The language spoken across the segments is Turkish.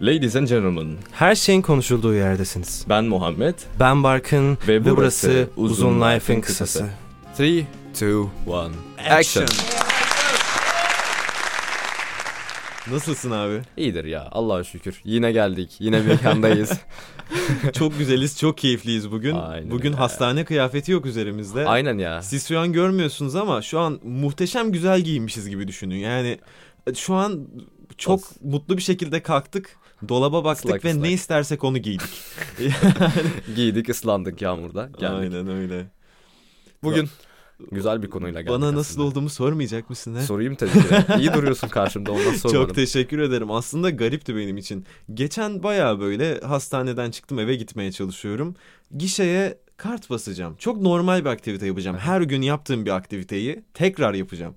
Ladies and gentlemen, Her şeyin konuşulduğu yerdesiniz. ben Muhammed. Ben Barkın Ve ve, burası burası Uzun Uzun Life'ın kısası. kısası. 3, 2, 1, action. Nasılsın abi? İyidir ya Allah'a şükür. Yine geldik. Yine mekandayız. çok güzeliz, çok keyifliyiz bugün. Aynen bugün öyle. hastane kıyafeti yok üzerimizde. Aynen ya. Siz şu an görmüyorsunuz ama şu an muhteşem güzel giyinmişiz gibi düşünün. Yani şu an çok As- mutlu bir şekilde kalktık. Dolaba baktık Islak ve ıslak. ne istersek onu giydik. Giydik ıslandık yağmurda. Geldik. Aynen öyle. Bugün güzel bir konuyla geldik Bana nasıl aslında. olduğumu sormayacak mısın? He? Sorayım tabii ki. İyi duruyorsun karşımda ondan sormadım. Çok teşekkür ederim. Aslında garipti benim için. Geçen bayağı böyle hastaneden çıktım eve gitmeye çalışıyorum. Gişeye kart basacağım. Çok normal bir aktivite yapacağım. Her gün yaptığım bir aktiviteyi tekrar yapacağım.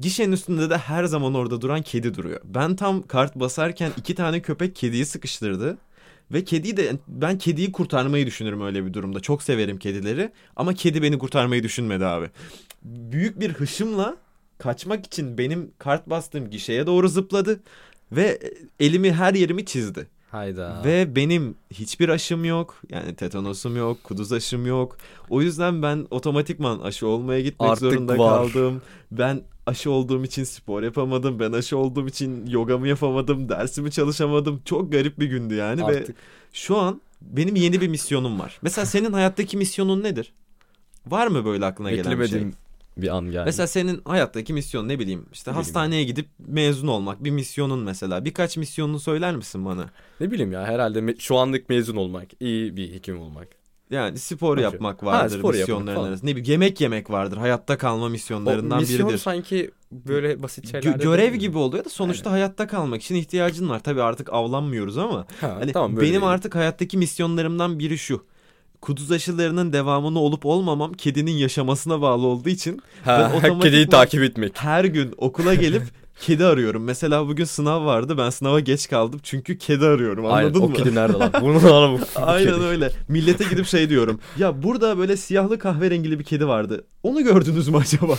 Gişenin üstünde de her zaman orada duran kedi duruyor. Ben tam kart basarken iki tane köpek kediyi sıkıştırdı. Ve kediyi de ben kediyi kurtarmayı düşünürüm öyle bir durumda. Çok severim kedileri ama kedi beni kurtarmayı düşünmedi abi. Büyük bir hışımla kaçmak için benim kart bastığım gişeye doğru zıpladı ve elimi her yerimi çizdi. Hayda. Ve benim hiçbir aşım yok. Yani tetanosum yok, kuduz aşım yok. O yüzden ben otomatikman aşı olmaya gitmek Artık zorunda var. kaldım. Ben aşı olduğum için spor yapamadım. Ben aşı olduğum için yogamı yapamadım. Dersimi çalışamadım. Çok garip bir gündü yani ve Artık şu an benim yeni bir misyonum var. Mesela senin hayattaki misyonun nedir? Var mı böyle aklına gelen bir şey? bir an geldi. Mesela senin hayattaki misyon ne bileyim işte Ne bileyim hastaneye gidip mezun olmak bir misyonun mesela. Birkaç misyonunu söyler misin bana? ne bileyim ya herhalde şu anlık mezun olmak, iyi bir hekim olmak. Yani spor Okey. yapmak Ha, vardır spor misyonların falan. arasında. Ne bileyim yemek yemek vardır. Hayatta kalma O misyonlarından misyon biridir. sanki böyle basit Gö- şeyler. görev gibi oluyor da sonuçta hayatta kalmak için ihtiyacın var. Tabii artık avlanmıyoruz ama Ha, hani tamam, benim değil. artık hayattaki misyonlarımdan biri şu. Kuduz aşılarının devamını olup olmamam kedinin yaşamasına bağlı olduğu için ha, ben otomatikman- kediyi takip etmek. her gün okula gelip kedi arıyorum. Mesela bugün sınav vardı. Ben sınava geç kaldım çünkü kedi arıyorum. Anladın Aynen, mı? O kedi nerede lan? Bunu alalım. Aynen öyle. Millete gidip şey diyorum. Ya burada böyle siyahlı kahverengili bir kedi vardı. Onu gördünüz mü acaba?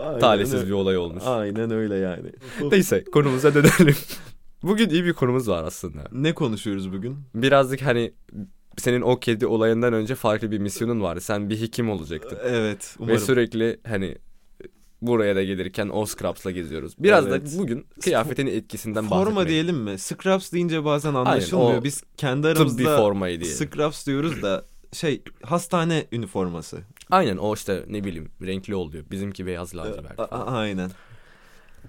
Aynen Talihsiz öyle. bir olay olmuş. Aynen öyle yani. Neyse konumuza dönelim. Bugün iyi bir konumuz var aslında. Ne konuşuyoruz bugün? Birazcık hani senin o kedi olayından önce farklı bir misyonun vardı. Sen bir hekim olacaktın. Evet. Ve Umarım. sürekli hani buraya da gelirken o scraps'la geziyoruz. Biraz Evet. da bugün kıyafetin etkisinden bahsetmek. Forma diyelim mi? Scrubs deyince bazen anlaşılmıyor. o Biz kendi aramızda formayı diye. Scrubs diyoruz da şey hastane üniforması. Aynen o işte ne bileyim renkli oluyor. Bizimki beyaz lacivert. A- a- aynen.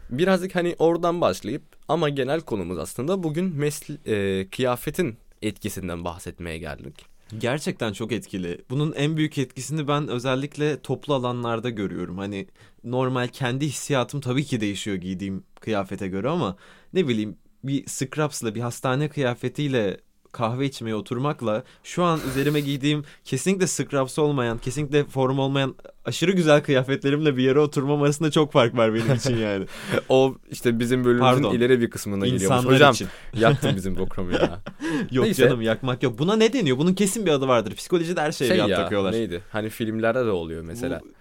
Birazcık hani oradan başlayıp ama genel konumuz aslında bugün mesle e, kıyafetin etkisinden bahsetmeye geldik. Gerçekten çok etkili. Bunun en büyük etkisini ben özellikle toplu alanlarda görüyorum. Hani normal kendi hissiyatım tabii ki değişiyor giydiğim kıyafete göre ama ne bileyim bir scrubs'la bir hastane kıyafetiyle kahve içmeye oturmakla şu an üzerime giydiğim kesinlikle scrubs olmayan, kesinlikle form olmayan aşırı güzel kıyafetlerimle bir yere oturmam arasında çok fark var benim için yani. O işte bizim bölümümüzün Pardon. ileri bir kısmına geliyormuş. İnsanlar Hocam için. yaktın bizim programı ya. Yok Neyse. canım yakmak yok. Buna ne deniyor? Bunun kesin bir adı vardır. Psikolojide her şeye şey bir ad ya takıyorlar. neydi? Hani filmlerde de oluyor mesela. Bu-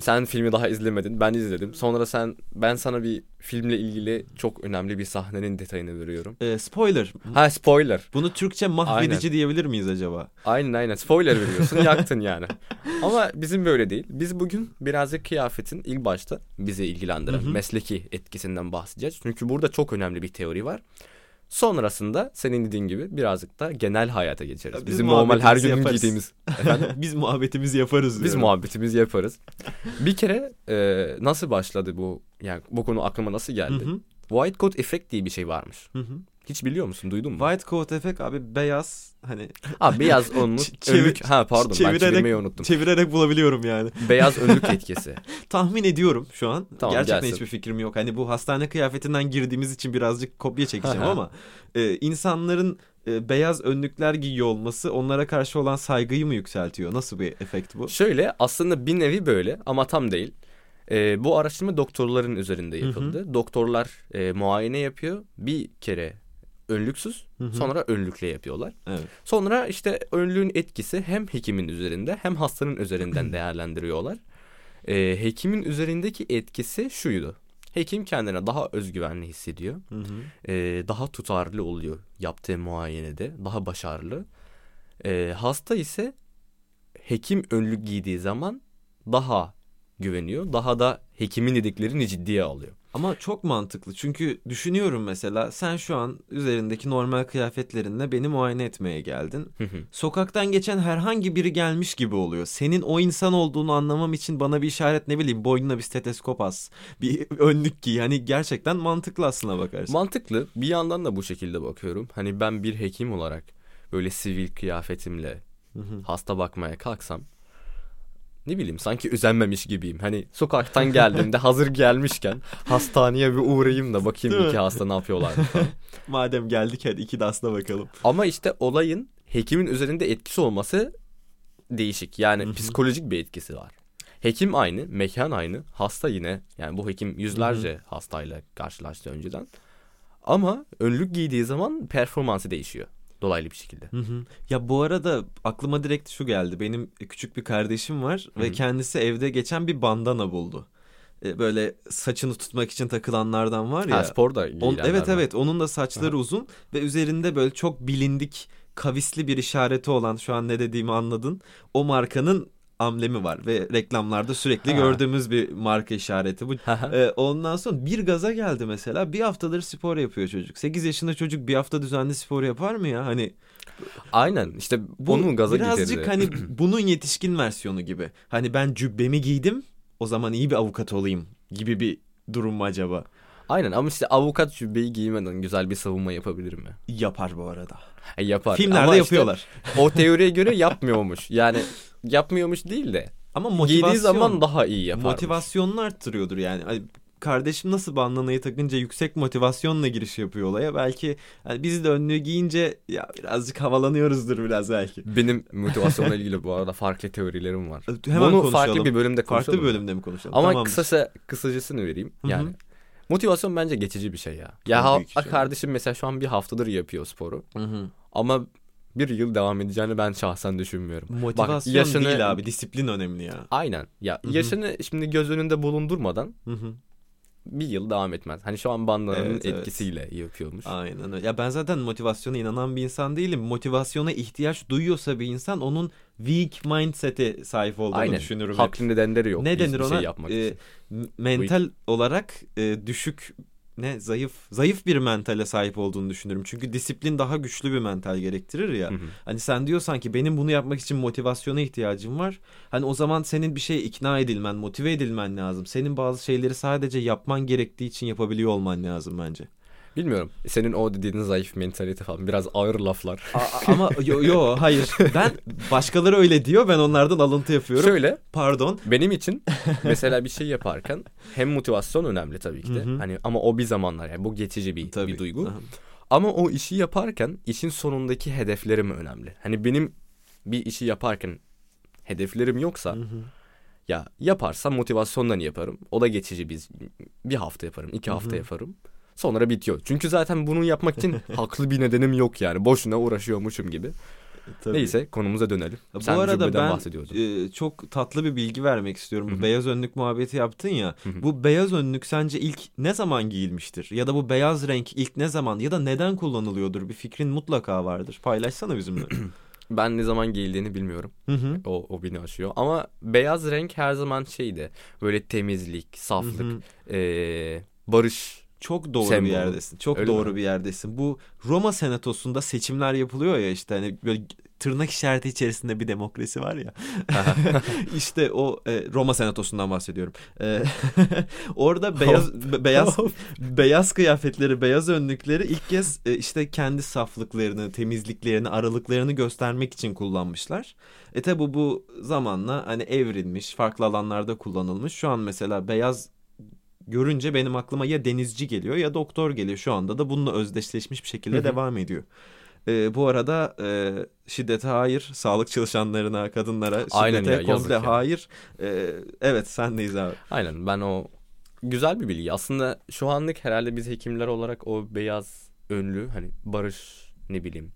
Sen filmi daha izlemedin. Ben izledim. Sonra sen ben sana bir filmle ilgili çok önemli bir sahnenin detayını veriyorum. Ee, spoiler. Ha spoiler. Bunu Türkçe mahvedici diyebilir miyiz acaba? Aynen aynen spoiler veriyorsun yaktın yani. Ama bizim böyle değil. Biz bugün birazcık kıyafetin ilk başta bizi ilgilendiren Hı hı. mesleki etkisinden bahsedeceğiz. Çünkü burada çok önemli bir teori var. Sonrasında senin dediğin gibi birazcık da genel hayata geçeriz. Biz Bizim normal her gün yaparız. giydiğimiz. Biz muhabbetimizi yaparız Biz diyorum. muhabbetimizi yaparız. Bir kere e, nasıl başladı bu yani bu konu aklıma nasıl Hı geldi? hı, White coat effect diye bir şey varmış. hı hı. Hiç biliyor musun? Duydun mu? White coat efekt abi beyaz hani Ha beyaz önlük. Çevir- önlük. Ha pardon ben çevirmeyi unuttum. çevirerek bulabiliyorum yani. beyaz önlük etkisi. Tahmin ediyorum şu an. Tamam, Gerçekten gelsin. hiçbir fikrim yok. Hani bu hastane kıyafetinden girdiğimiz için birazcık kopya çekeceğim ama e, insanların e, beyaz önlükler giyiyor olması onlara karşı olan saygıyı mı yükseltiyor? Nasıl bir efekt bu? Şöyle aslında bir nevi böyle ama tam değil. Ee, bu araştırma doktorların üzerinde Hı hı. yapıldı. Doktorlar e, muayene yapıyor. Bir kere önlüksüz Hı hı. sonra önlükle yapıyorlar. Evet. Sonra işte önlüğün etkisi hem hekimin üzerinde hem hastanın üzerinden değerlendiriyorlar. Ee, hekimin üzerindeki etkisi şuydu. Hekim kendine daha özgüvenli hissediyor. Hı hı. Ee, daha tutarlı oluyor yaptığı muayenede. Daha başarılı. Ee, hasta ise hekim önlük giydiği zaman daha güveniyor. Daha da hekimin dediklerini ciddiye alıyor. Ama çok mantıklı çünkü düşünüyorum mesela sen şu an üzerindeki normal kıyafetlerinle beni muayene etmeye geldin. Sokaktan geçen herhangi biri gelmiş gibi oluyor. Senin o insan olduğunu anlamam için bana bir işaret ne bileyim boynuna bir steteskop as. Bir önlük giy. Hani gerçekten mantıklı aslına bakarsın. Mantıklı. Bir yandan da bu şekilde bakıyorum. Hani ben bir hekim olarak böyle sivil kıyafetimle hasta bakmaya kalksam ne bileyim sanki özenmemiş gibiyim. Hani sokaktan geldiğimde hazır gelmişken hastaneye bir uğrayayım da bakayım Değil mi? iki hasta ne yapıyorlar falan. Madem geldik hadi iki de hasta bakalım. Ama işte olayın hekimin üzerinde etkisi olması değişik. Yani Hı hı. psikolojik bir etkisi var. Hekim aynı, mekan aynı, hasta yine. Yani bu hekim yüzlerce hastayla karşılaştı önceden. Ama önlük giydiği zaman performansı değişiyor. Dolaylı bir şekilde. Hı hı. Ya bu arada aklıma direkt şu geldi. Benim küçük bir kardeşim var ve Hı hı. kendisi evde geçen bir bandana buldu. E, Böyle saçını tutmak için takılanlardan var ya. Ha, sporda On- evet var. evet onun da saçları uzun ve üzerinde böyle çok bilindik kavisli bir işareti olan şu an ne dediğimi anladın. O markanın amblemi var ve reklamlarda sürekli Ha. gördüğümüz bir marka işareti bu. Ee, ondan sonra bir gaza geldi mesela. Bir haftadır spor yapıyor çocuk. 8 yaşında çocuk bir hafta düzenli spor yapar mı ya? Hani Aynen işte bu onun gaza birazcık getirdi. hani bunun yetişkin versiyonu gibi. Hani ben cübbemi giydim o zaman iyi bir avukat olayım gibi bir durum mu acaba? Aynen ama işte avukat cübbeyi giymeden güzel bir savunma yapabilir mi? Yapar bu arada. E, yapar. Filmlerde Ama işte yapıyorlar. o teoriye göre yapmıyormuş. Yani yapmıyormuş değil de. Ama motivasyon Giydiği zaman daha iyi yapar. motivasyonunu arttırıyordur yani. Hani kardeşim nasıl bandanayı takınca yüksek motivasyonla giriş yapıyor olaya. Belki hani biz de önlüğü giyince ya birazcık havalanıyoruzdur biraz belki. Benim motivasyonla ilgili bu arada farklı teorilerim var. Hemen Bunu konuşalım. farklı bir bölümde konuşalım. Farklı bir bölümde mi konuşalım? Ama Tamamdır. kısasa kısacasını vereyim. Yani motivasyon bence geçici bir şey ya. Ya ha- şey. kardeşim mesela şu an bir haftadır yapıyor sporu. Hı hı. Ama bir yıl devam edeceğini ben şahsen düşünmüyorum. Motivasyon yaşını- değil abi disiplin önemli ya. Aynen. Ya Hı hı. yaşını şimdi göz önünde bulundurmadan Hı hı. bir yıl devam etmez. Hani şu an bandanın Evet, evet. etkisiyle yapıyormuş. Aynen öyle. Ya ben zaten motivasyona inanan bir insan değilim. Motivasyona ihtiyaç duyuyorsa bir insan onun weak mindset'e sahip olduğunu Aynen. düşünürüm. hep. Haklı nedenleri yok. ne denir ona? Şey yapmak Ee, için. mental olarak e, düşük ne zayıf zayıf bir mentale sahip olduğunu düşünürüm. Çünkü disiplin daha güçlü bir mental gerektirir ya. Hı hı. Hani sen diyorsan ki benim bunu yapmak için motivasyona ihtiyacım var. Hani o zaman senin bir şeye ikna edilmen, motive edilmen lazım. Senin bazı şeyleri sadece yapman gerektiği için yapabiliyor olman lazım bence. Bilmiyorum. Senin o dediğin zayıf mentalite falan biraz ağır laflar. A- ama yo, yo hayır. Ben başkaları öyle diyor. Ben onlardan alıntı yapıyorum. Şöyle Pardon. benim için mesela bir şey yaparken hem motivasyon önemli tabii ki de. Hı hı. Hani ama o bir zamanlar yani bu geçici bir, Tabii. bir duygu. Aha. Ama o işi yaparken işin sonundaki hedeflerim önemli. Hani benim bir işi yaparken hedeflerim yoksa Hı hı. ya yaparsam motivasyondan yaparım. O da geçici bir bir hafta yaparım, iki hafta hı. yaparım. Sonra bitiyor. Çünkü zaten bunu yapmak için haklı bir nedenim yok yani. Boşuna uğraşıyormuşum gibi. Tabii. Neyse konumuza dönelim. Bu Sen arada ben e, çok tatlı bir bilgi vermek istiyorum. Hı Bu hı. beyaz önlük muhabbeti yaptın ya. Hı hı. Bu beyaz önlük sence ilk ne zaman giyilmiştir? Ya da bu beyaz renk ilk ne zaman ya da neden kullanılıyordur? Bir fikrin mutlaka vardır. Paylaşsana bizimle. Ben ne zaman giyildiğini bilmiyorum. Hı hı. O, o beni aşıyor. Ama beyaz renk her zaman şeydi. Böyle temizlik, saflık, Hı hı. eee, barış. Çok doğru Sembolü. bir yerdesin. Çok Öyle doğru mi? bir yerdesin. Bu Roma Senatosu'nda seçimler yapılıyor ya işte hani böyle tırnak işareti içerisinde bir demokrasi var ya. işte o e, Roma Senatosu'ndan bahsediyorum. E, orada beyaz be- beyaz beyaz kıyafetleri, beyaz önlükleri ilk kez e, işte kendi saflıklarını, temizliklerini, aralıklarını göstermek için kullanmışlar. E tabi bu zamanla hani evrilmiş, farklı alanlarda kullanılmış. Şu an mesela beyaz görünce benim aklıma ya denizci geliyor ya doktor geliyor. Şu anda da bununla özdeşleşmiş bir şekilde Hı hı. devam ediyor. E, bu arada e, şiddete hayır, sağlık çalışanlarına, kadınlara şiddete Aynen ya, komple hayır. E, evet sendeyiz abi. Aynen ben o güzel bir bilgi. Aslında şu anlık herhalde biz hekimler olarak o beyaz önlü hani barış ne bileyim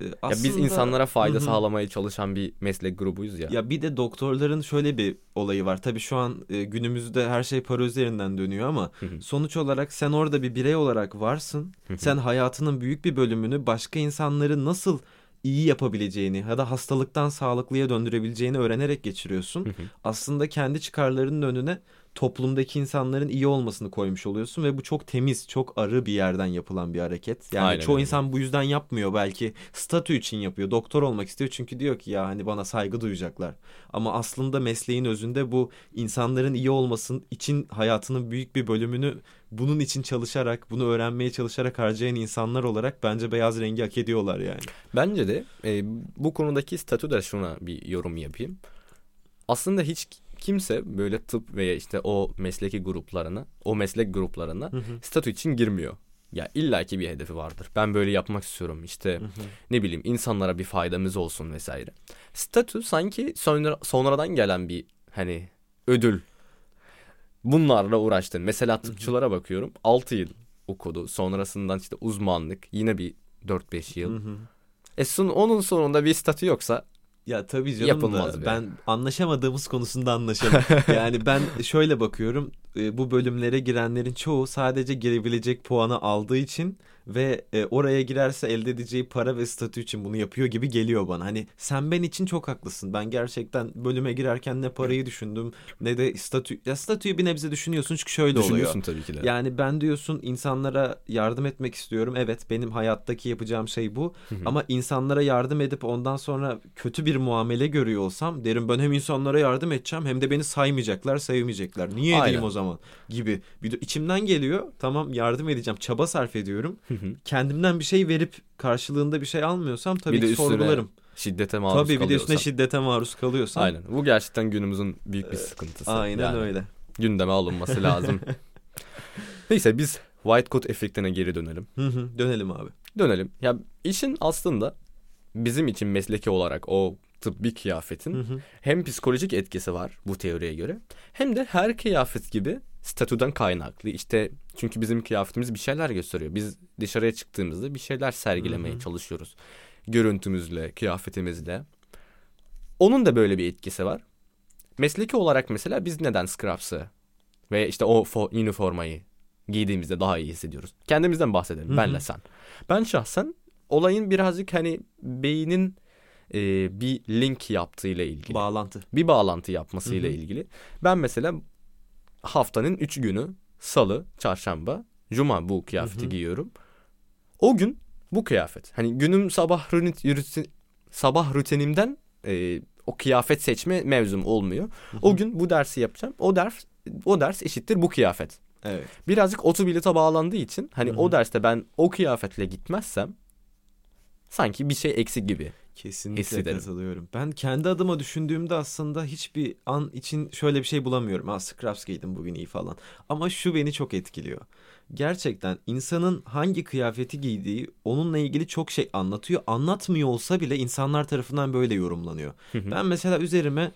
e, Ya aslında biz insanlara fayda Hı hı. sağlamaya çalışan bir meslek grubuyuz ya. Ya bir de doktorların şöyle bir olayı var. Tabii şu an e, günümüzde her şey para üzerinden dönüyor ama Hı hı. sonuç olarak sen orada bir birey olarak varsın. Hı hı. Sen hayatının büyük bir bölümünü başka insanları nasıl iyi yapabileceğini ya da hastalıktan sağlıklıya döndürebileceğini öğrenerek geçiriyorsun. Hı hı. Aslında kendi çıkarlarının önüne toplumdaki insanların iyi olmasını koymuş oluyorsun ve bu çok temiz, çok arı bir yerden yapılan bir hareket. Yani Aynen çoğu öyle. insan bu yüzden yapmıyor belki. Statü için yapıyor. Doktor olmak istiyor çünkü diyor ki ya hani bana saygı duyacaklar. Ama aslında mesleğin özünde bu insanların iyi olmasın için hayatının büyük bir bölümünü bunun için çalışarak, bunu öğrenmeye çalışarak harcayan insanlar olarak bence beyaz rengi hak ediyorlar yani. Bence de e, bu konudaki statüde şuna bir yorum yapayım. Aslında hiç kimse böyle tıp veya işte o mesleki gruplarına, o meslek gruplarına statü için girmiyor. Ya illaki bir hedefi vardır. Ben böyle yapmak istiyorum. İşte ne bileyim insanlara bir faydamız olsun vesaire. Statü sanki sonra, sonradan gelen bir hani ödül. Bunlarla uğraştın. Mesela tıpçılara bakıyorum. 6 yıl okudu. Sonrasından işte uzmanlık yine bir 4-5 yıl. E son, onun sonunda bir statü yoksa Ya tabii canım Yapılmaz da be. ben anlaşamadığımız konusunda anlaşalım. yani ben şöyle bakıyorum e, bu bölümlere girenlerin çoğu sadece girebilecek puanı aldığı için ve e, oraya girerse elde edeceği para ve statü için bunu yapıyor gibi geliyor bana. Hani sen ben için çok haklısın. Ben gerçekten bölüme girerken ne parayı düşündüm ne de statü. Ya statüyü bir nebze düşünüyorsun çünkü şöyle oluyor. düşünüyorsun tabii ki de. Yani ben diyorsun insanlara yardım etmek istiyorum. Evet benim hayattaki yapacağım şey bu. Ama insanlara yardım edip ondan sonra kötü bir muamele görüyor olsam derim ben hem insanlara yardım edeceğim hem de beni saymayacaklar, sevmeyecekler. Niye edeyim Aynen. o zaman gibi. Bir de içimden geliyor. Tamam yardım edeceğim. Çaba sarf ediyorum. Kendimden bir şey verip karşılığında bir şey almıyorsam tabii Bir de sorgularım. Şiddete maruz Tabii bir de üstüne kalıyorsan. şiddete maruz kalıyorsam. Aynen. Bu gerçekten günümüzün büyük bir sıkıntısı. Aynen Yani öyle. Gündeme alınması lazım. Neyse biz white coat efektine geri dönelim. Hı hı, Dönelim abi. Dönelim. Ya işin aslında bizim için mesleki olarak o tıbbi kıyafetin Hı hı. hem psikolojik etkisi var bu teoriye göre hem de her kıyafet gibi statüden kaynaklı. İşte çünkü bizim kıyafetimiz bir şeyler gösteriyor. Biz dışarıya çıktığımızda bir şeyler sergilemeye çalışıyoruz. Görüntümüzle, kıyafetimizle. Onun da böyle bir etkisi var. Mesleki olarak mesela biz neden scrubs'ı ve işte o fo- üniformayı giydiğimizde daha iyi hissediyoruz. Kendimizden bahsedelim. Hı hı. Benle sen. Ben şahsen olayın birazcık hani beynin e, bir link yaptığıyla ilgili. Bağlantı. bir bağlantı yapmasıyla Hı hı. ilgili. Ben mesela haftanın 3 günü salı, çarşamba, cuma bu kıyafeti Hı hı. giyiyorum. O gün bu kıyafet. Hani günüm sabah rutin, rutin- sabah rutinimden e, o kıyafet seçme mevzum olmuyor. O gün bu dersi yapacağım. O ders o ders eşittir bu kıyafet. Evet. Birazcık otobilete bağlandığı için hani Hı hı. o derste ben o kıyafetle gitmezsem sanki bir şey eksik gibi. Kesinlikle hissederim. katılıyorum. Ben kendi adıma düşündüğümde aslında hiçbir an için şöyle bir şey bulamıyorum. Ha scrubs giydim bugün iyi falan. Ama şu beni çok etkiliyor. Gerçekten insanın hangi kıyafeti giydiği onunla ilgili çok şey anlatıyor. Anlatmıyor olsa bile insanlar tarafından böyle yorumlanıyor. ben mesela üzerime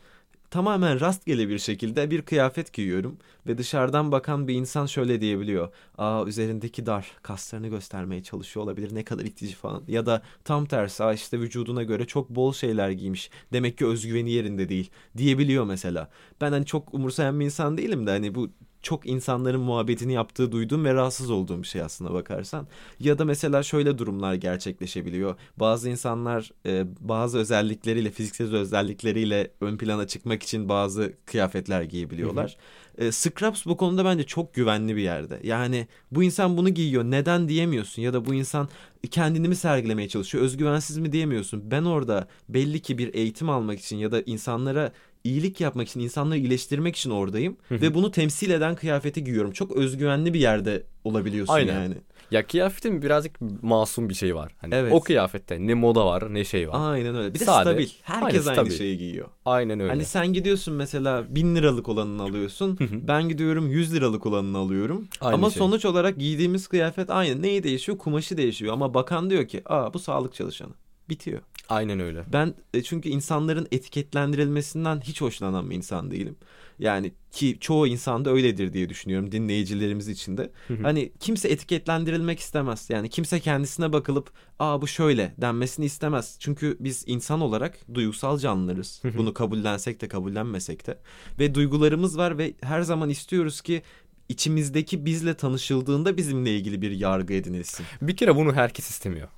tamamen rastgele bir şekilde bir kıyafet giyiyorum ve dışarıdan bakan bir insan şöyle diyebiliyor. Aa üzerindeki dar kaslarını göstermeye çalışıyor olabilir ne kadar itici falan. Ya da tam tersi aa işte vücuduna göre çok bol şeyler giymiş. Demek ki özgüveni yerinde değil diyebiliyor mesela. Ben hani çok umursayan bir insan değilim de hani bu çok insanların muhabbetini yaptığı duyduğum ve rahatsız olduğum bir şey aslına bakarsan. Ya da mesela şöyle durumlar gerçekleşebiliyor. Bazı insanlar e, bazı özellikleriyle, fiziksel özellikleriyle ön plana çıkmak için bazı kıyafetler giyebiliyorlar. E, Scrubs bu konuda bence çok güvenli bir yerde. Yani bu insan bunu giyiyor neden diyemiyorsun ya da bu insan kendini mi sergilemeye çalışıyor özgüvensiz mi diyemiyorsun. Ben orada belli ki bir eğitim almak için ya da insanlara iyilik yapmak için, insanları iyileştirmek için oradayım ve bunu temsil eden kıyafeti giyiyorum. Çok özgüvenli bir yerde olabiliyorsun Aynen. yani. Ya kıyafetin birazcık masum bir şey var. Hani Evet. o kıyafette ne moda var ne şey var. Aynen öyle. Bir de Sade. stabil. Herkes Aynen, aynı stabil. şeyi giyiyor. Aynen öyle. Hani sen gidiyorsun mesela bin liralık olanını alıyorsun. ben gidiyorum 100 liralık olanını alıyorum. Aynı ama şey. sonuç olarak giydiğimiz kıyafet aynı. Neyi değişiyor? Kumaşı değişiyor. Ama bakan diyor ki aa bu sağlık çalışanı. Bitiyor. Aynen öyle. Ben e, çünkü insanların etiketlendirilmesinden hiç hoşlanan bir insan değilim. Yani ki çoğu insan da öyledir diye düşünüyorum dinleyicilerimiz için de. Hani kimse etiketlendirilmek istemez. Yani kimse kendisine bakılıp aa bu şöyle denmesini istemez. Çünkü biz insan olarak duygusal canlılarız. Bunu kabullensek de kabullenmesek de. Ve duygularımız var ve her zaman istiyoruz ki içimizdeki bizle tanışıldığında bizimle ilgili bir yargı edinilsin. Bir kere bunu herkes istemiyor.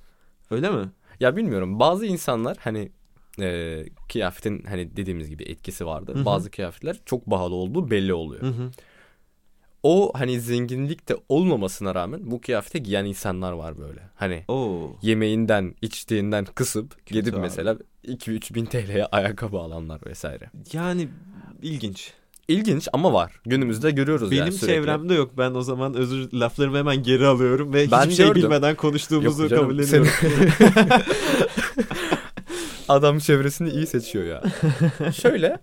Öyle mi? Ya bilmiyorum bazı insanlar hani e, kıyafetin hani dediğimiz gibi etkisi vardır. Hı hı. Bazı kıyafetler çok pahalı olduğu belli oluyor. Hı hı. O hani zenginlik de olmamasına rağmen bu kıyafete giyen insanlar var böyle. Hani Oo. yemeğinden içtiğinden kısıp Kötü gidip abi. mesela 2-3 bin TL'ye ayakkabı alanlar vesaire. Yani ilginç. İlginç ama var. Günümüzde görüyoruz Benim yani sürekli. çevremde yok. Ben o zaman özür laflarımı hemen geri alıyorum ve Ben hiçbir şey gördüm. bilmeden konuştuğumuzu Yok canım, kabulleniyorum. Adam çevresini iyi seçiyor ya. Şöyle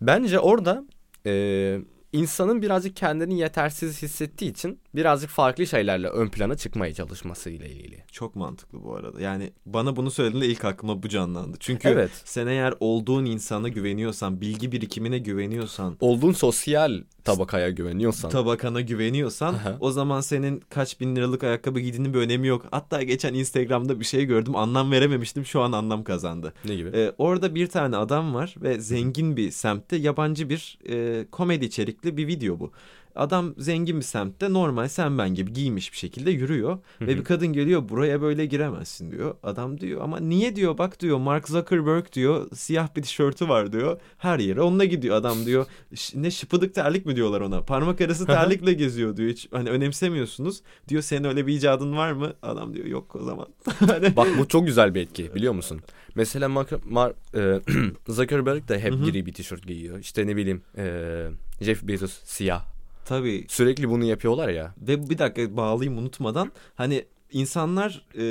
bence orada e, insanın birazcık kendini yetersiz hissettiği için birazcık farklı şeylerle ön plana çıkmaya çalışmasıyla ilgili. Çok mantıklı bu arada. Yani bana bunu söylediğinde ilk aklıma bu canlandı. Çünkü Evet. sen eğer olduğun insana güveniyorsan, bilgi birikimine güveniyorsan, Olduğun sosyal tabakaya güveniyorsan. tabakana güveniyorsan Aha. o zaman senin kaç bin liralık ayakkabı giydiğinin bir önemi yok. Hatta geçen Instagram'da bir şey gördüm anlam verememiştim şu an anlam kazandı. ne gibi? Ee, orada bir tane adam var ve zengin bir semtte yabancı bir e, komedi içerikli bir video bu. Adam zengin bir semtte normal sen ben gibi giymiş bir şekilde yürüyor Hı ve bir kadın geliyor buraya böyle giremezsin diyor. Adam diyor ama niye diyor bak diyor Mark Zuckerberg diyor siyah bir tişörtü var diyor her yere onunla gidiyor adam diyor ne şıpıdık terlik mi diyorlar ona parmak arası terlikle geziyor diyor hiç hani önemsemiyorsunuz diyor senin öyle bir icadın var mı adam diyor yok o zaman. Hani- Bak bu çok güzel bir etki biliyor musun? Mesela Mark, Mark e, Zuckerberg de hep Hı hı. gri bir tişört giyiyor. İşte ne bileyim e, Jeff Bezos siyah. Tabii Sürekli bunu yapıyorlar ya. Ve bir dakika bağlayayım unutmadan hani insanlar e,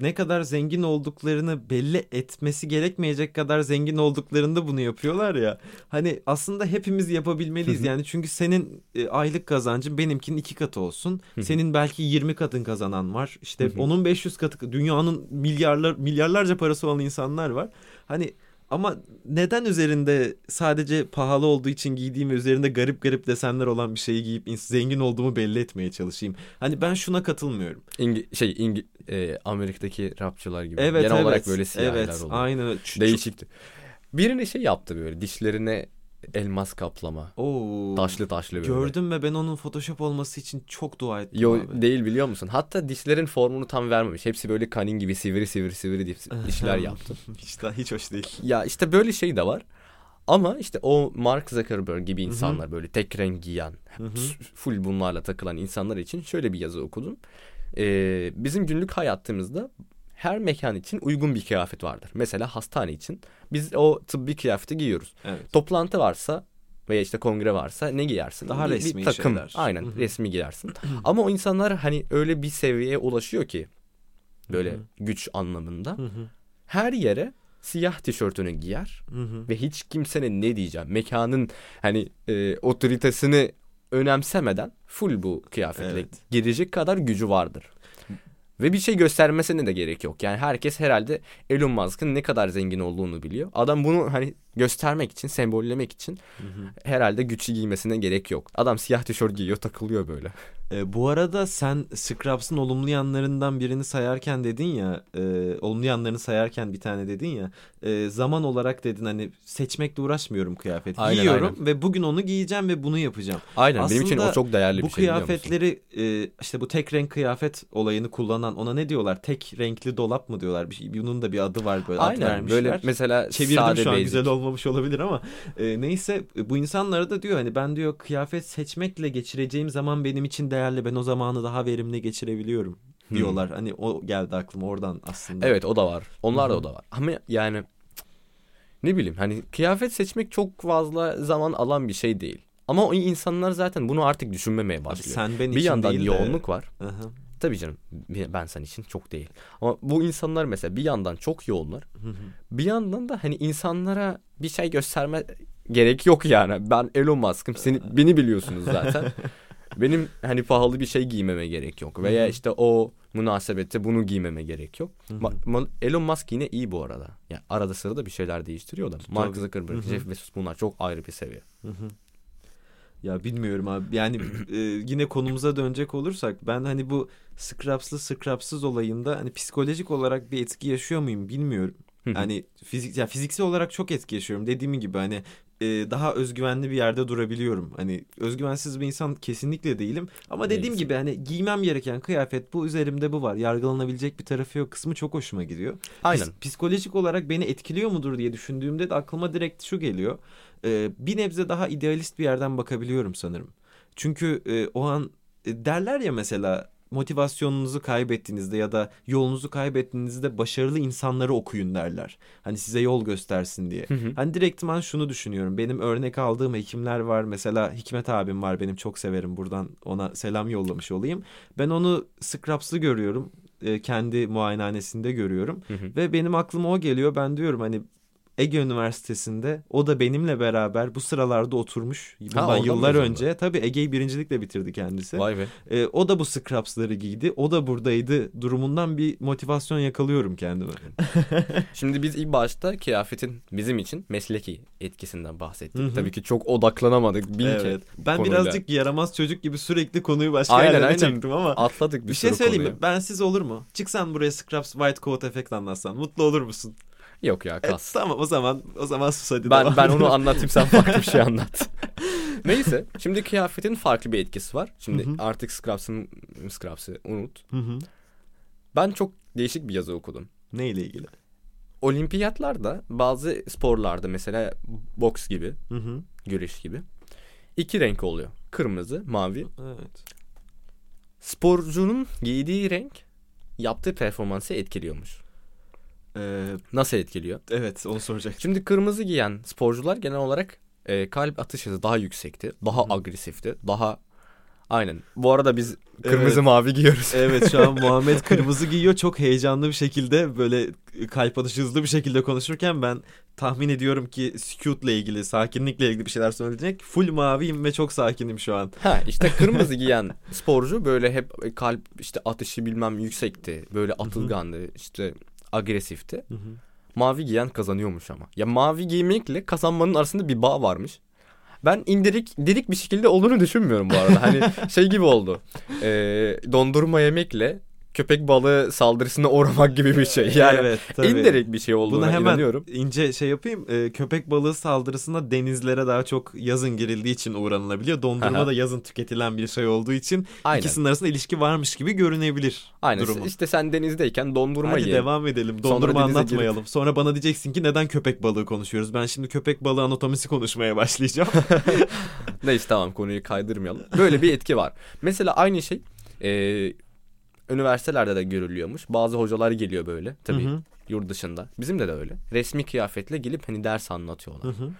ne kadar zengin olduklarını belli etmesi gerekmeyecek kadar zengin olduklarında bunu yapıyorlar ya. Hani aslında hepimiz yapabilmeliyiz yani çünkü senin e, aylık kazancın benimkinin iki katı olsun. Senin belki 20 katın kazanan var. İşte onun 500 katı dünyanın milyarlar milyarlarca parası olan insanlar var. Hani ama neden üzerinde sadece pahalı olduğu için giydiğim ve üzerinde garip garip desenler olan bir şeyi giyip zengin olduğumu belli etmeye çalışayım? Hani ben şuna katılmıyorum. İngi, şey İngi, e, Amerika'daki rapçılar gibi. Evet Genel evet. olarak böyle siyahlar evet, oluyor. aynen. Ç- Değişikti. Birini şey yaptı böyle dişlerine elmas kaplama. Oo. Taşlı taşlı böyle. Gördüm ve ben onun Photoshop olması için çok dua ettim Yo abi. değil biliyor musun? Hatta dişlerin formunu tam vermemiş. Hepsi böyle kanin gibi sivri sivri sivri diş- dişler yaptı. hiç, daha- hiç hoş değil. Ya işte böyle şey de var. Ama işte o Mark Zuckerberg gibi insanlar böyle tek renk giyen, full bunlarla takılan insanlar için şöyle bir yazı okudum. Ee, bizim günlük hayatımızda her mekan için uygun bir kıyafet vardır. Mesela hastane için biz o tıbbi kıyafeti giyiyoruz. Evet. Toplantı varsa veya işte kongre varsa ne giyersin? Daha Bir- bir resmi takım. şeyler. Aynen Hı hı. resmi giyersin. Ama o insanlar hani öyle bir seviyeye ulaşıyor ki böyle Hı hı. güç anlamında. Hı hı. Her yere siyah tişörtünü giyer Hı hı. ve hiç kimsenin ne diyeceğim mekanın hani e, otoritesini önemsemeden full bu kıyafetle Evet. girecek kadar gücü vardır. Ve bir şey göstermesine de gerek yok. Yani herkes herhalde Elon Musk'ın ne kadar zengin olduğunu biliyor. Adam bunu hani göstermek için, sembollemek için Hı hı. herhalde güçlü giymesine gerek yok. Adam siyah tişört giyiyor, takılıyor böyle. E, bu arada sen Scrubs'ın olumlu yanlarından birini sayarken dedin ya, e, olumlu yanlarını sayarken bir tane dedin ya, e, zaman olarak dedin hani seçmekle uğraşmıyorum kıyafet. Aynen, Giyiyorum aynen. ve bugün onu giyeceğim ve bunu yapacağım. Aynen benim için Aslında o çok değerli bu bir şey musun? kıyafetleri e, işte bu tek renk kıyafet olayını kullanan ona ne diyorlar? Tek renkli dolap mı diyorlar? Bir şey, bunun da bir adı var böyle ad Aynen vermişler. böyle mesela Çevirdim sade şu an basic. güzel olmamış olabilir ama e, neyse bu insanlara da diyor hani ben diyor kıyafet seçmekle geçireceğim zaman benim için değerli ben o zamanı daha verimli geçirebiliyorum Hmm. diyorlar. Hani o geldi aklıma oradan aslında. Evet o da var. Onlar da o da var. Ama yani ne bileyim hani kıyafet seçmek çok fazla zaman alan bir şey değil. Ama o insanlar zaten bunu artık düşünmemeye Abi başlıyor. sen ben bir için yandan değil de- yoğunluk var. Aha. Tabii canım ben sen için çok değil. Ama bu insanlar mesela bir yandan çok yoğunlar. Hı hı. Bir yandan da hani insanlara bir şey gösterme gerek yok yani. Ben Elon Musk'ım. Seni, beni biliyorsunuz zaten. Benim hani pahalı bir şey giymeme gerek yok. Veya Hı hı. işte o münasebette bunu giymeme gerek yok. Ma- Elon Musk yine iyi bu arada. Yani arada sırada bir şeyler değiştiriyor da. Mark Tabii. Zuckerberg, Hı hı. Jeff Bezos bunlar çok ayrı bir seviye. Hı hı. Ya bilmiyorum abi. Yani e, yine konumuza dönecek olursak ben hani bu scrapslı scrapsız olayında hani psikolojik olarak bir etki yaşıyor muyum bilmiyorum. Hani fizik ya fiziksel olarak çok etki yaşıyorum. Dediğim gibi hani e, daha özgüvenli bir yerde durabiliyorum. Hani özgüvensiz bir insan kesinlikle değilim. Ama dediğim gibi hani giymem gereken kıyafet bu üzerimde bu var. Yargılanabilecek bir tarafı yok kısmı çok hoşuma gidiyor. Aynen. Pis- psikolojik olarak beni etkiliyor mudur diye düşündüğümde de aklıma direkt şu geliyor. Ee, bir nebze daha idealist bir yerden bakabiliyorum sanırım. Çünkü e, o an e, derler ya mesela motivasyonunuzu kaybettiğinizde ya da yolunuzu kaybettiğinizde başarılı insanları okuyun derler. Hani size yol göstersin diye. Hı hı. Hani direktman şunu düşünüyorum. Benim örnek aldığım hekimler var. Mesela Hikmet abim var. Benim çok severim. Buradan ona selam yollamış olayım. Ben onu scraps'lı görüyorum. E, kendi muayenehanesinde görüyorum. Hı hı. Ve benim aklıma o geliyor. Ben diyorum hani Ege Üniversitesi'nde o da benimle beraber bu sıralarda oturmuş. Bundan oradan yıllar önce. Tabii Ege'yi birincilikle bitirdi kendisi. Vay be. E, o da bu scraps'ları giydi. O da buradaydı. Durumundan bir motivasyon yakalıyorum kendime. Şimdi biz ilk başta kıyafetin bizim için mesleki etkisinden bahsettik. Hı hı. Tabii ki çok odaklanamadık. Bin evet. Ben konuyla. birazcık yaramaz çocuk gibi sürekli konuyu başka Aynen, yerlere aynen. çektim ama. atladık bir, Bir şey söyleyeyim mi? konuyu. Bensiz olur mu? Çıksan buraya Scraps White Coat efekt anlatsan mutlu olur musun? Yok ya E, kas. tamam o zaman o zaman sus hadi ben devam ben onu anlatayım sen farklı bir şey anlat. Neyse şimdi kıyafetin farklı bir etkisi var. Şimdi Hı hı. artık Scraps'ın Scraps'ı unut. Hı hı. Ben çok değişik bir yazı okudum. Neyle ilgili? Olimpiyatlarda bazı sporlarda mesela boks gibi, Hı hı. güreş gibi iki renk oluyor. Kırmızı, mavi. Evet. Sporcunun giydiği renk yaptığı performansı etkiliyormuş. Ee, Nasıl etkiliyor? evet onu soracaktım. Şimdi kırmızı giyen sporcular genel olarak e, kalp atış hızı daha yüksekti. Daha Hı. agresifti. Daha aynen. Bu arada biz kırmızı Evet. mavi giyiyoruz. Evet şu an Muhammed kırmızı giyiyor çok heyecanlı bir şekilde böyle kalp atışı hızlı bir şekilde konuşurken ben tahmin ediyorum ki sükutle ilgili sakinlikle ilgili bir şeyler söyleyecek. Full maviyim ve çok sakinim şu an. Ha işte kırmızı giyen sporcu böyle hep kalp işte atışı bilmem yüksekti. Böyle atılgandı. işte agresifti. Mavi giyen kazanıyormuş ama. Ya mavi giymekle kazanmanın arasında bir bağ varmış. Ben indirik dirik bir şekilde olduğunu düşünmüyorum bu arada. Hani şey gibi oldu. Ee, dondurma yemekle köpek balığı saldırısına uğramak gibi bir şey. Yani evet, tabii. indirekt bir şey olduğuna Bunu hemen inanıyorum. ince şey yapayım. Ee, köpek balığı saldırısında denizlere daha çok yazın girildiği için uğranılabiliyor. Dondurma Aha. da yazın tüketilen bir şey olduğu için Aynen. ikisinin arasında ilişki varmış gibi görünebilir Aynen. durumu. İşte sen denizdeyken dondurma Hadi ye. devam edelim. Sonra Dondurma denize anlatmayalım. Sonra bana diyeceksin ki neden köpek balığı konuşuyoruz? Ben şimdi köpek balığı anatomisi konuşmaya başlayacağım. Neyse tamam konuyu kaydırmayalım. Böyle bir etki var. Mesela aynı şey e, üniversitelerde de görülüyormuş. Bazı hocalar geliyor böyle tabii Hı hı. yurt dışında. Bizim de de öyle. Resmi kıyafetle gelip hani ders anlatıyorlar. Hı hı.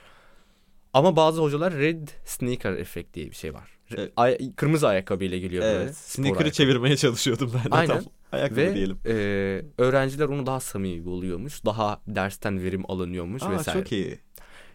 Ama bazı hocalar red sneaker efekt diye bir şey var. Re- Evet. ay- kırmızı ayakkabıyla geliyor böyle. Evet. spor Sneaker'ı ayakkabı. çevirmeye çalışıyordum ben de Aynen. tam. Ayakkabı Ve diyelim. e, öğrenciler onu daha samimi buluyormuş. Daha dersten verim alınıyormuş Aa, vesaire. çok iyi.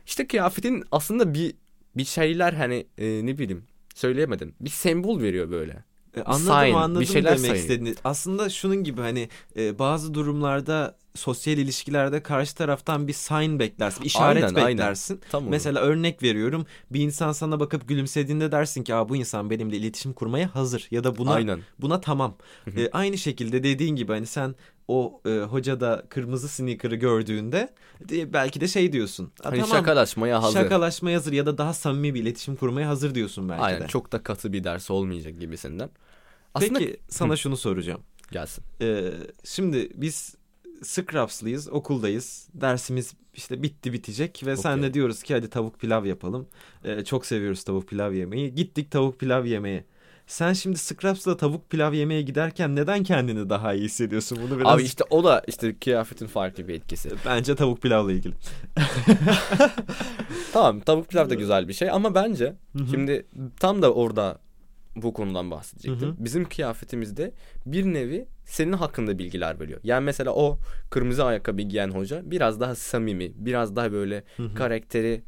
İşte kıyafetin aslında bir bir şeyler hani e, ne bileyim söyleyemedim. Bir sembol veriyor böyle. E, Anladım sign, bir anladım şeyler demek sayın. istediğini. Aslında şunun gibi hani e, bazı durumlarda sosyal ilişkilerde karşı taraftan bir sign beklersin, bir işaret Aynen, aynen. beklersin. Tam onu. Mesela örnek veriyorum. Bir insan sana bakıp gülümsediğinde dersin ki, "Aa bu insan benimle iletişim kurmaya hazır." ya da buna Aynen. buna tamam. Hı hı. E, aynı şekilde dediğin gibi hani sen o e, hocada kırmızı sneaker'ı gördüğünde e, belki de şey diyorsun. "Aa, Hani tamam. şakalaşmaya hazır. Şakalaşmaya hazır ya da daha samimi bir iletişim kurmaya hazır diyorsun belki Aynen de. çok da katı bir ders olmayacak gibisinden. Aslında Peki sana şunu soracağım. gelsin. Ee, şimdi biz Scraps'lıyız, okuldayız. Dersimiz işte bitti bitecek ve senle Okey. diyoruz ki hadi tavuk pilav yapalım. Ee, çok seviyoruz tavuk pilav yemeyi. Gittik tavuk pilav yemeye. Sen şimdi Scraps'la tavuk pilav yemeye giderken neden kendini daha iyi hissediyorsun? Bunu biraz Abi işte o da işte kıyafetin farklı bir etkisi. bence tavuk pilavla ilgili. tamam tavuk pilav da güzel bir şey ama bence şimdi tam da orada bu konudan bahsedecektim. Hı hı. Bizim kıyafetimizde bir nevi senin hakkında bilgiler veriyor. Yani mesela o kırmızı ayakkabı giyen hoca biraz daha samimi, biraz daha böyle Hı hı. karakteri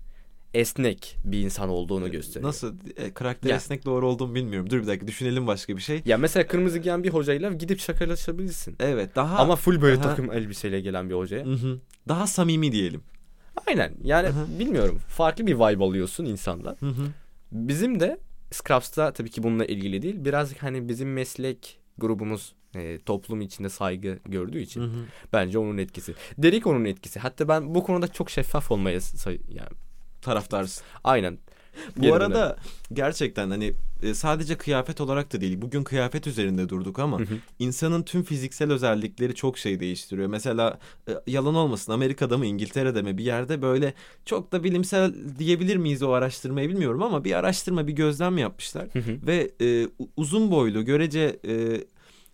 esnek bir insan olduğunu gösteriyor. Nasıl e, karakter Ya. esnek doğru olduğunu bilmiyorum. Dur bir dakika düşünelim başka bir şey. Ya mesela kırmızı giyen bir hocayla gidip şakalaşabilirsin. Evet daha Ama full böyle Aha. takım elbiseyle gelen bir hocaya. Hı hı. daha samimi diyelim. Aynen. Yani Aha. bilmiyorum. Farklı bir vibe alıyorsun insandan. Hı hı. Bizim de Scrubs'ta tabii ki bununla ilgili değil. Biraz hani bizim meslek grubumuz e, toplum içinde saygı gördüğü için Hı hı. bence onun etkisi. Derek onun etkisi. Hatta ben bu konuda çok şeffaf olmaya say- yani Taraftarsın. aynen. Bu Geri arada gerçekten hani e, sadece kıyafet olarak da değil. Bugün kıyafet üzerinde durduk ama Hı hı. insanın tüm fiziksel özellikleri çok şey değiştiriyor. Mesela e, yalan olmasın Amerika'da mı İngiltere'de mi bir yerde böyle çok da bilimsel diyebilir miyiz o araştırmayı bilmiyorum ama bir araştırma bir gözlem yapmışlar. Hı hı. Ve e, uzun boylu görece e,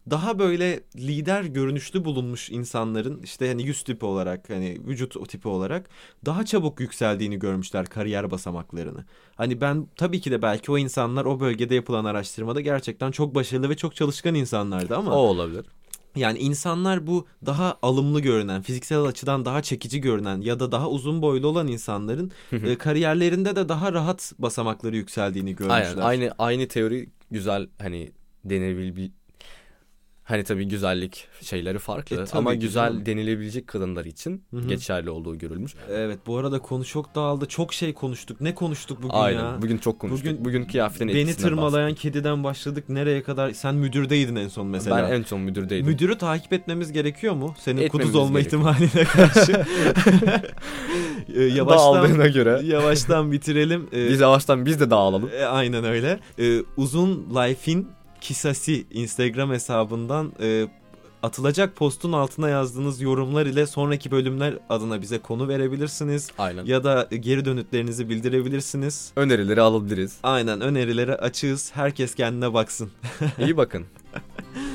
daha böyle lider görünüşlü bulunmuş insanların işte hani yüz tipi olarak hani vücut o tipi olarak daha çabuk yükseldiğini görmüşler kariyer basamaklarını. Hani ben tabii ki de belki o insanlar o bölgede yapılan araştırmada gerçekten çok başarılı ve çok çalışkan insanlardı ama O olabilir. yani insanlar bu daha alımlı görünen, fiziksel açıdan daha çekici görünen ya da daha uzun boylu olan insanların e, kariyerlerinde de daha rahat basamakları yükseldiğini görmüşler. Aynen. Aynı aynı teori güzel hani denebil hani tabii güzellik şeyleri farklı E, ama güzel canım. denilebilecek kadınlar için Hı hı. geçerli olduğu görülmüş. Evet bu arada konu çok dağıldı. Çok şey konuştuk. Ne konuştuk bugün Aynen. ya? Bugün çok konuştuk. Bugün Bugün, kıyafetin Beni tırmalayan kediden başladık. Nereye kadar? Sen müdürdeydin en son bahsettik. mesela. Ben en son müdürdeydim. Müdürü takip etmemiz gerekiyor mu? Senin Etmemiz kuduz olma gerekiyor. ihtimaline karşı. Ee, yavaştan Dağıldığına göre. yavaştan bitirelim. Ee, Biz yavaştan biz de dağılalım. e, aynen öyle. Ee, uzun Life'in Kisasi Instagram hesabından e, atılacak postun altına yazdığınız yorumlar ile sonraki bölümler adına bize konu verebilirsiniz. Aynen. Ya da geri dönütlerinizi bildirebilirsiniz. Önerileri alabiliriz. Aynen önerilere açığız. Herkes kendine baksın. İyi bakın.